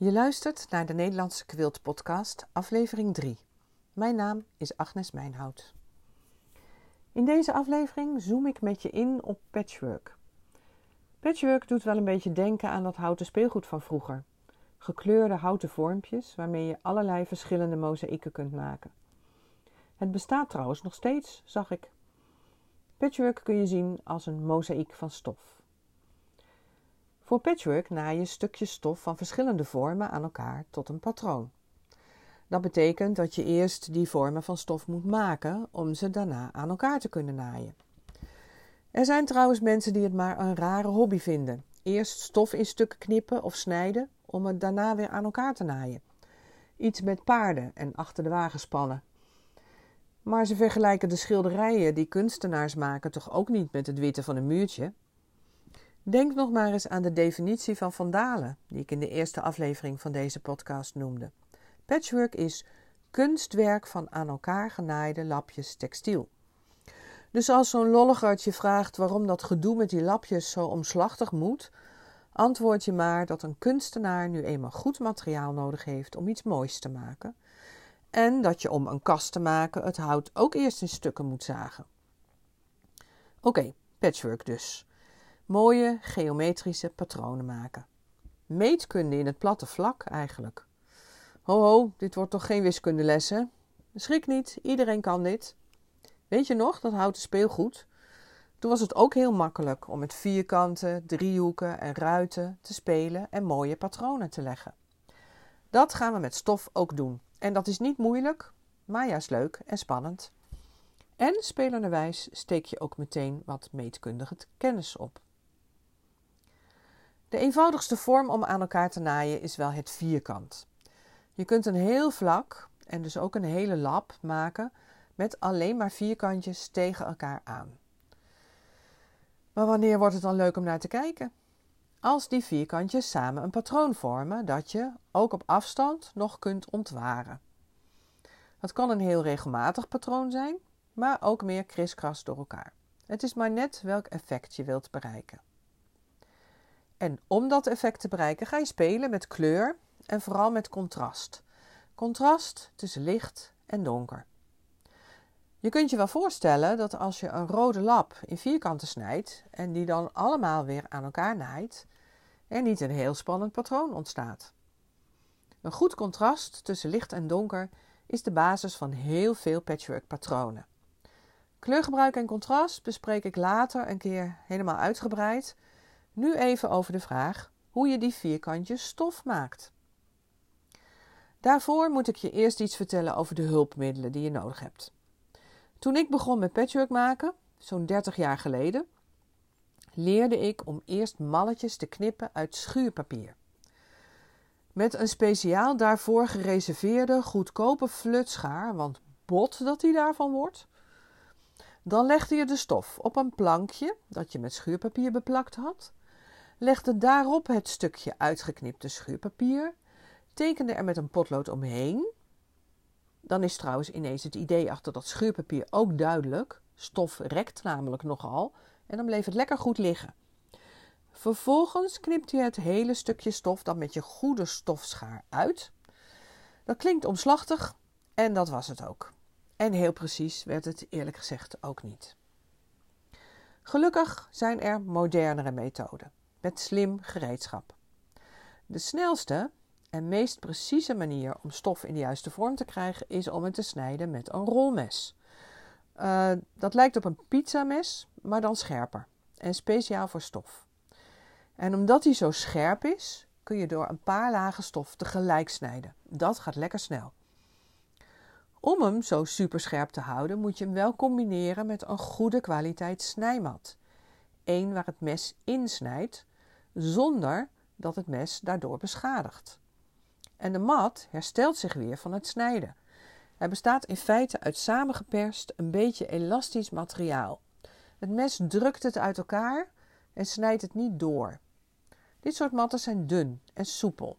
Je luistert naar de Nederlandse Kwilt Podcast, aflevering 3. Mijn naam is Agnes Mijnhout. In deze aflevering zoom ik met je in op patchwork. Patchwork doet wel een beetje denken aan dat houten speelgoed van vroeger. Gekleurde houten vormpjes waarmee je allerlei verschillende mozaïeken kunt maken. Het bestaat trouwens nog steeds, zag ik. Patchwork kun je zien als een mozaïek van stof. Voor patchwork naai je stukjes stof van verschillende vormen aan elkaar tot een patroon. Dat betekent dat je eerst die vormen van stof moet maken om ze daarna aan elkaar te kunnen naaien. Er zijn trouwens mensen die het maar een rare hobby vinden. Eerst stof in stukken knippen of snijden om het daarna weer aan elkaar te naaien. Iets met paarden en achter de wagen spannen. Maar ze vergelijken de schilderijen die kunstenaars maken toch ook niet met het witte van een muurtje. Denk nog maar eens aan de definitie van vandalen, die ik in de eerste aflevering van deze podcast noemde. Patchwork is kunstwerk van aan elkaar genaaide lapjes textiel. Dus als zo'n lolligert je vraagt waarom dat gedoe met die lapjes zo omslachtig moet, antwoord je maar dat een kunstenaar nu eenmaal goed materiaal nodig heeft om iets moois te maken. En dat je om een kast te maken het hout ook eerst in stukken moet zagen. Oké, patchwork dus mooie geometrische patronen maken. Meetkunde in het platte vlak eigenlijk. Ho ho, dit wordt toch geen wiskundeles hè? Schrik niet, iedereen kan dit. Weet je nog, dat houten speelgoed? Toen was het ook heel makkelijk om met vierkanten, driehoeken en ruiten te spelen en mooie patronen te leggen. Dat gaan we met stof ook doen. En dat is niet moeilijk, maar juist leuk en spannend. En spelenderwijs steek je ook meteen wat meetkundige kennis op. De eenvoudigste vorm om aan elkaar te naaien is wel het vierkant. Je kunt een heel vlak en dus ook een hele lap maken met alleen maar vierkantjes tegen elkaar aan. Maar wanneer wordt het dan leuk om naar te kijken? Als die vierkantjes samen een patroon vormen dat je ook op afstand nog kunt ontwaren. Het kan een heel regelmatig patroon zijn, maar ook meer kriskras door elkaar. Het is maar net welk effect je wilt bereiken. En om dat effect te bereiken ga je spelen met kleur en vooral met contrast. Contrast tussen licht en donker. Je kunt je wel voorstellen dat als je een rode lap in vierkanten snijdt en die dan allemaal weer aan elkaar naait, er niet een heel spannend patroon ontstaat. Een goed contrast tussen licht en donker is de basis van heel veel patchwork patronen. Kleurgebruik en contrast bespreek ik later een keer helemaal uitgebreid nu even over de vraag hoe je die vierkantjes stof maakt. Daarvoor moet ik je eerst iets vertellen over de hulpmiddelen die je nodig hebt. Toen ik begon met patchwork maken, zo'n 30 jaar geleden, leerde ik om eerst malletjes te knippen uit schuurpapier. Met een speciaal daarvoor gereserveerde goedkope flutschaar, want bot dat die daarvan wordt. Dan legde je de stof op een plankje dat je met schuurpapier beplakt had legde daarop het stukje uitgeknipte schuurpapier, tekende er met een potlood omheen. Dan is trouwens ineens het idee achter dat schuurpapier ook duidelijk. Stof rekt namelijk nogal en dan bleef het lekker goed liggen. Vervolgens knipt je het hele stukje stof dan met je goede stofschaar uit. Dat klinkt omslachtig en dat was het ook. En heel precies werd het eerlijk gezegd ook niet. Gelukkig zijn er modernere methoden met slim gereedschap. De snelste en meest precieze manier om stof in de juiste vorm te krijgen is om het te snijden met een rolmes. Uh, dat lijkt op een pizzames, maar dan scherper en speciaal voor stof. En omdat hij zo scherp is, kun je door een paar lagen stof tegelijk snijden. Dat gaat lekker snel. Om hem zo superscherp te houden, moet je hem wel combineren met een goede kwaliteit snijmat. Eén waar het mes insnijdt, zonder dat het mes daardoor beschadigt. En de mat herstelt zich weer van het snijden. Hij bestaat in feite uit samengeperst, een beetje elastisch materiaal. Het mes drukt het uit elkaar en snijdt het niet door. Dit soort matten zijn dun en soepel.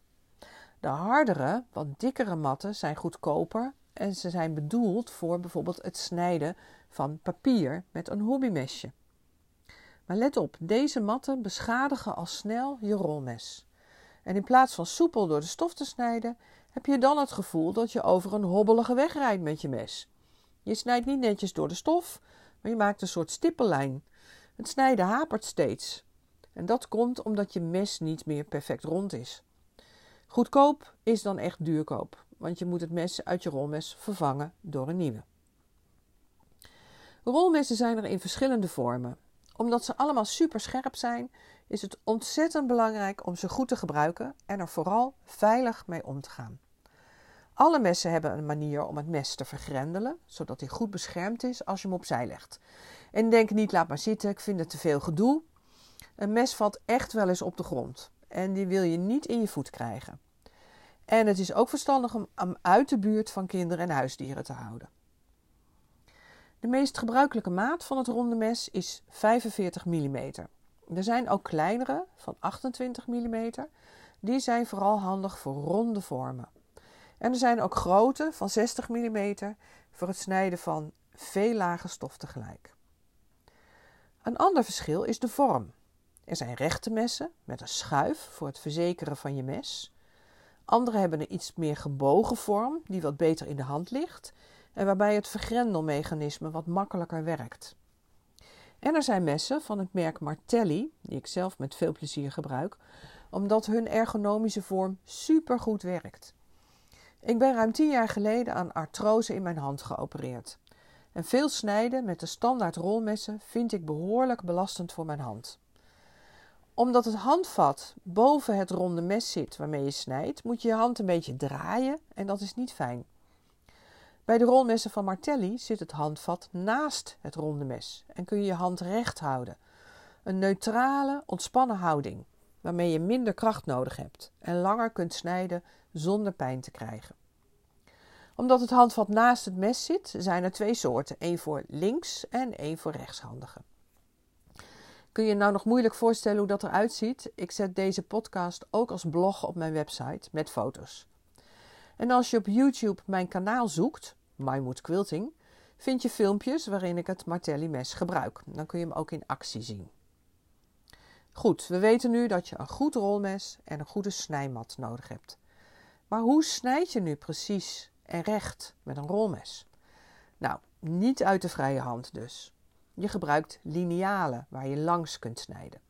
De hardere, wat dikkere matten zijn goedkoper en ze zijn bedoeld voor bijvoorbeeld het snijden van papier met een hobbymesje. Maar let op, deze matten beschadigen al snel je rolmes. En in plaats van soepel door de stof te snijden, heb je dan het gevoel dat je over een hobbelige weg rijdt met je mes. Je snijdt niet netjes door de stof, maar je maakt een soort stippellijn. Het snijden hapert steeds. En dat komt omdat je mes niet meer perfect rond is. Goedkoop is dan echt duurkoop, want je moet het mes uit je rolmes vervangen door een nieuwe. Rolmessen zijn er in verschillende vormen. Omdat ze allemaal super scherp zijn, is het ontzettend belangrijk om ze goed te gebruiken en er vooral veilig mee om te gaan. Alle messen hebben een manier om het mes te vergrendelen, zodat hij goed beschermd is als je hem opzij legt. En denk niet, laat maar zitten, ik vind het te veel gedoe. Een mes valt echt wel eens op de grond en die wil je niet in je voet krijgen. En het is ook verstandig om hem uit de buurt van kinderen en huisdieren te houden. De meest gebruikelijke maat van het ronde mes is 45 mm. Er zijn ook kleinere van 28 mm. Die zijn vooral handig voor ronde vormen. En er zijn ook grote van 60 mm voor het snijden van veel lage stof tegelijk. Een ander verschil is de vorm. Er zijn rechte messen met een schuif voor het verzekeren van je mes. Andere hebben een iets meer gebogen vorm die wat beter in de hand ligt en waarbij het vergrendelmechanisme wat makkelijker werkt. En er zijn messen van het merk Martelli, die ik zelf met veel plezier gebruik, omdat hun ergonomische vorm supergoed werkt. Ik ben ruim tien jaar geleden aan artrose in mijn hand geopereerd. En veel snijden met de standaard rolmessen vind ik behoorlijk belastend voor mijn hand. Omdat het handvat boven het ronde mes zit waarmee je snijdt, moet je je hand een beetje draaien en dat is niet fijn. Bij de rolmessen van Martelli zit het handvat naast het ronde mes en kun je je hand recht houden. Een neutrale, ontspannen houding, waarmee je minder kracht nodig hebt en langer kunt snijden zonder pijn te krijgen. Omdat het handvat naast het mes zit, zijn er twee soorten: één voor links en één voor rechtshandigen. Kun je nou nog moeilijk voorstellen hoe dat eruit ziet? Ik zet deze podcast ook als blog op mijn website met foto's. En als je op YouTube mijn kanaal zoekt, Mymood Quilting, vind je filmpjes waarin ik het Martelli mes gebruik. Dan kun je hem ook in actie zien. Goed, we weten nu dat je een goed rolmes en een goede snijmat nodig hebt. Maar hoe snijd je nu precies en recht met een rolmes? Nou, niet uit de vrije hand dus. Je gebruikt linealen waar je langs kunt snijden.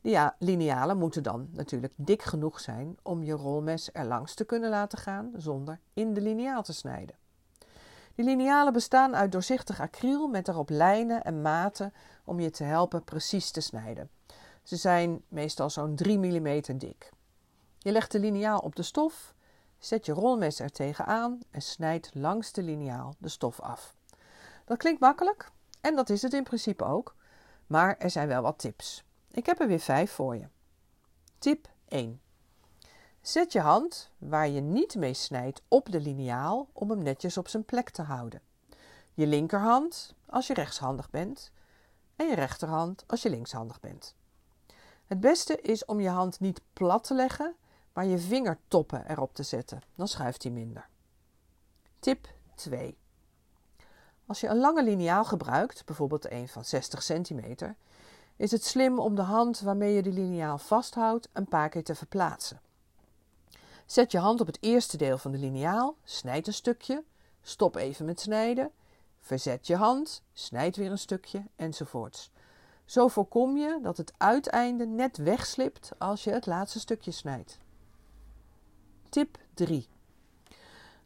Ja, linealen moeten dan natuurlijk dik genoeg zijn om je rolmes er langs te kunnen laten gaan zonder in de lineaal te snijden. Die linealen bestaan uit doorzichtig acryl met daarop lijnen en maten om je te helpen precies te snijden. Ze zijn meestal zo'n 3 mm dik. Je legt de liniaal op de stof, zet je rolmes er tegenaan en snijdt langs de liniaal de stof af. Dat klinkt makkelijk en dat is het in principe ook, maar er zijn wel wat tips. Ik heb er weer vijf voor je. Tip 1. Zet je hand, waar je niet mee snijdt, op de liniaal om hem netjes op zijn plek te houden. Je linkerhand als je rechtshandig bent en je rechterhand als je linkshandig bent. Het beste is om je hand niet plat te leggen, maar je vingertoppen erop te zetten. Dan schuift hij minder. Tip 2. Als je een lange liniaal gebruikt, bijvoorbeeld een van 60 centimeter, is het slim om de hand waarmee je de liniaal vasthoudt een paar keer te verplaatsen. Zet je hand op het eerste deel van de liniaal, snijd een stukje, stop even met snijden, verzet je hand, snijd weer een stukje enzovoorts. Zo voorkom je dat het uiteinde net wegslipt als je het laatste stukje snijdt. Tip 3.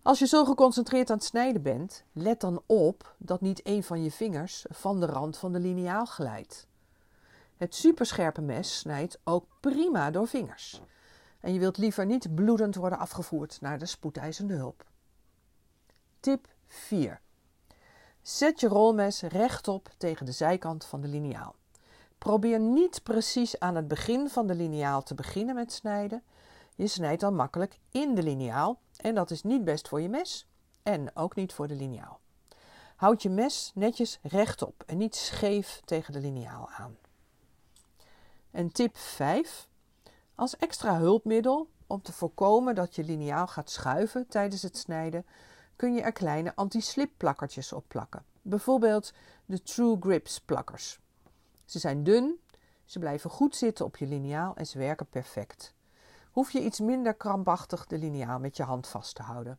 Als je zo geconcentreerd aan het snijden bent, let dan op dat niet een van je vingers van de rand van de liniaal glijdt. Het superscherpe mes snijdt ook prima door vingers. En je wilt liever niet bloedend worden afgevoerd naar de spoedeisende hulp. Tip 4. Zet je rolmes rechtop tegen de zijkant van de liniaal. Probeer niet precies aan het begin van de liniaal te beginnen met snijden. Je snijdt dan makkelijk in de liniaal en dat is niet best voor je mes en ook niet voor de liniaal. Houd je mes netjes rechtop en niet scheef tegen de liniaal aan. En tip 5. Als extra hulpmiddel om te voorkomen dat je liniaal gaat schuiven tijdens het snijden, kun je er kleine anti-slip plakkertjes op plakken. Bijvoorbeeld de True Grips plakkers. Ze zijn dun, ze blijven goed zitten op je liniaal en ze werken perfect. hoef je iets minder krampachtig de liniaal met je hand vast te houden.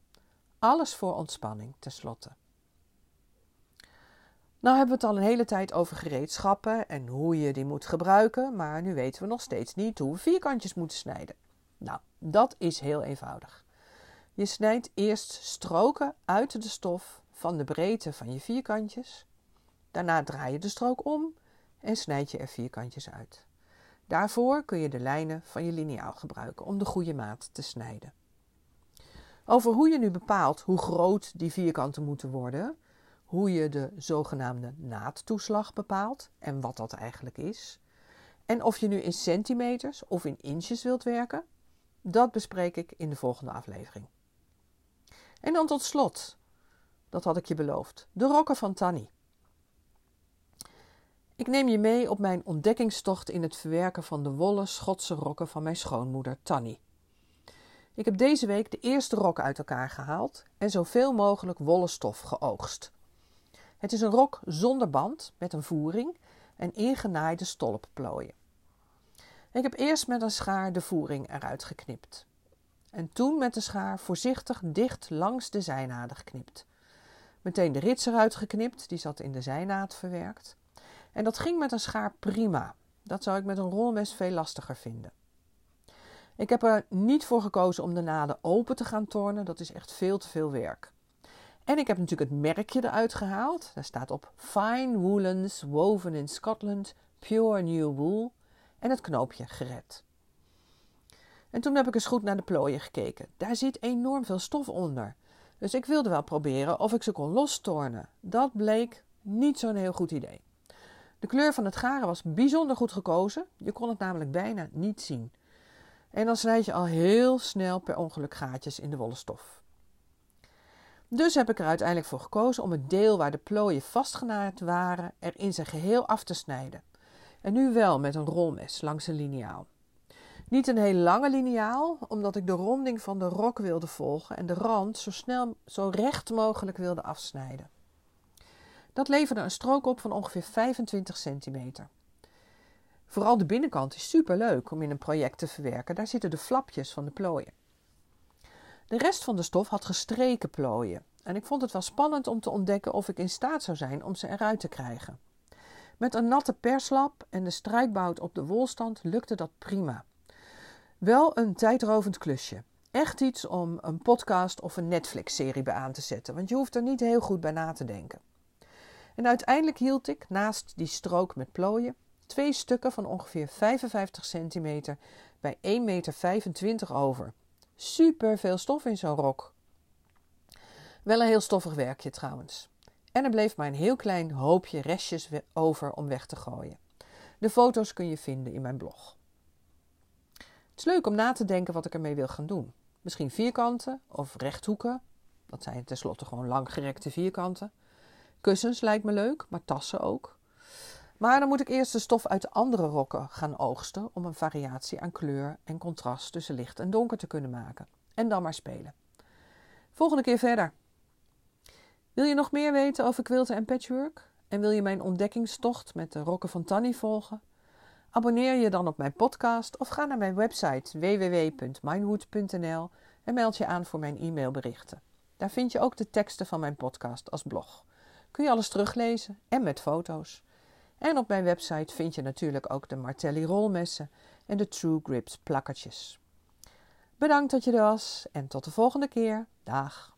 Alles voor ontspanning tenslotte. Nou hebben we het al een hele tijd over gereedschappen en hoe je die moet gebruiken, maar nu weten we nog steeds niet hoe we vierkantjes moeten snijden. Nou, dat is heel eenvoudig. Je snijdt eerst stroken uit de stof van de breedte van je vierkantjes. Daarna draai je de strook om en snijd je er vierkantjes uit. Daarvoor kun je de lijnen van je liniaal gebruiken om de goede maat te snijden. Over hoe je nu bepaalt hoe groot die vierkanten moeten worden, hoe je de zogenaamde naadtoeslag bepaalt en wat dat eigenlijk is, en of je nu in centimeters of in inches wilt werken, dat bespreek ik in de volgende aflevering. En dan tot slot, dat had ik je beloofd, de rokken van Tanny. Ik neem je mee op mijn ontdekkingstocht in het verwerken van de wollen Schotse rokken van mijn schoonmoeder Tanny. Ik heb deze week de eerste rok uit elkaar gehaald en zoveel mogelijk wollen stof geoogst. Het is een rok zonder band met een voering en ingenaaide stolpplooien. Ik heb eerst met een schaar de voering eruit geknipt. En toen met de schaar voorzichtig dicht langs de zijnaden geknipt. Meteen de rits eruit geknipt, die zat in de zijnaad verwerkt. En dat ging met een schaar prima. Dat zou ik met een rolmes veel lastiger vinden. Ik heb er niet voor gekozen om de naden open te gaan tornen. Dat is echt veel te veel werk. En ik heb natuurlijk het merkje eruit gehaald. Daar staat op Fine Woolens Woven in Scotland, Pure New Wool. En het knoopje gered. En toen heb ik eens goed naar de plooien gekeken. Daar zit enorm veel stof onder. Dus ik wilde wel proberen of ik ze kon lostornen. Dat bleek niet zo'n heel goed idee. De kleur van het garen was bijzonder goed gekozen. Je kon het namelijk bijna niet zien. En dan snijd je al heel snel per ongeluk gaatjes in de wollen stof. Dus heb ik er uiteindelijk voor gekozen om het deel waar de plooien vastgenaaid waren er in zijn geheel af te snijden. En nu wel met een rolmes langs een liniaal. Niet een heel lange liniaal, omdat ik de ronding van de rok wilde volgen en de rand zo snel, zo recht mogelijk wilde afsnijden. Dat leverde een strook op van ongeveer 25 centimeter. Vooral de binnenkant is super leuk om in een project te verwerken. Daar zitten de flapjes van de plooien. De rest van de stof had gestreken plooien. En ik vond het wel spannend om te ontdekken of ik in staat zou zijn om ze eruit te krijgen. Met een natte perslap en de strijkbout op de wolstand lukte dat prima. Wel een tijdrovend klusje. Echt iets om een podcast of een Netflix-serie bij aan te zetten, want je hoeft er niet heel goed bij na te denken. En uiteindelijk hield ik, naast die strook met plooien, twee stukken van ongeveer 55 centimeter bij 1,25 meter over. Super veel stof in zo'n rok. Wel een heel stoffig werkje trouwens. En er bleef maar een heel klein hoopje restjes over om weg te gooien. De foto's kun je vinden in mijn blog. Het is leuk om na te denken wat ik ermee wil gaan doen. Misschien vierkanten of rechthoeken. Dat zijn tenslotte gewoon langgerekte vierkanten. Kussens lijkt me leuk, maar tassen ook. Maar dan moet ik eerst de stof uit de andere rokken gaan oogsten om een variatie aan kleur en contrast tussen licht en donker te kunnen maken. En dan maar spelen. Volgende keer verder. Wil je nog meer weten over quilten en patchwork? En wil je mijn ontdekkingstocht met de rokken van Tanny volgen? Abonneer je dan op mijn podcast of ga naar mijn website www.mindwood.nl en meld je aan voor mijn e-mailberichten. Daar vind je ook de teksten van mijn podcast als blog. Kun je alles teruglezen en met foto's. En op mijn website vind je natuurlijk ook de Martelli rolmessen en de True Grips plakkertjes. Bedankt dat je er was en tot de volgende keer. Dag.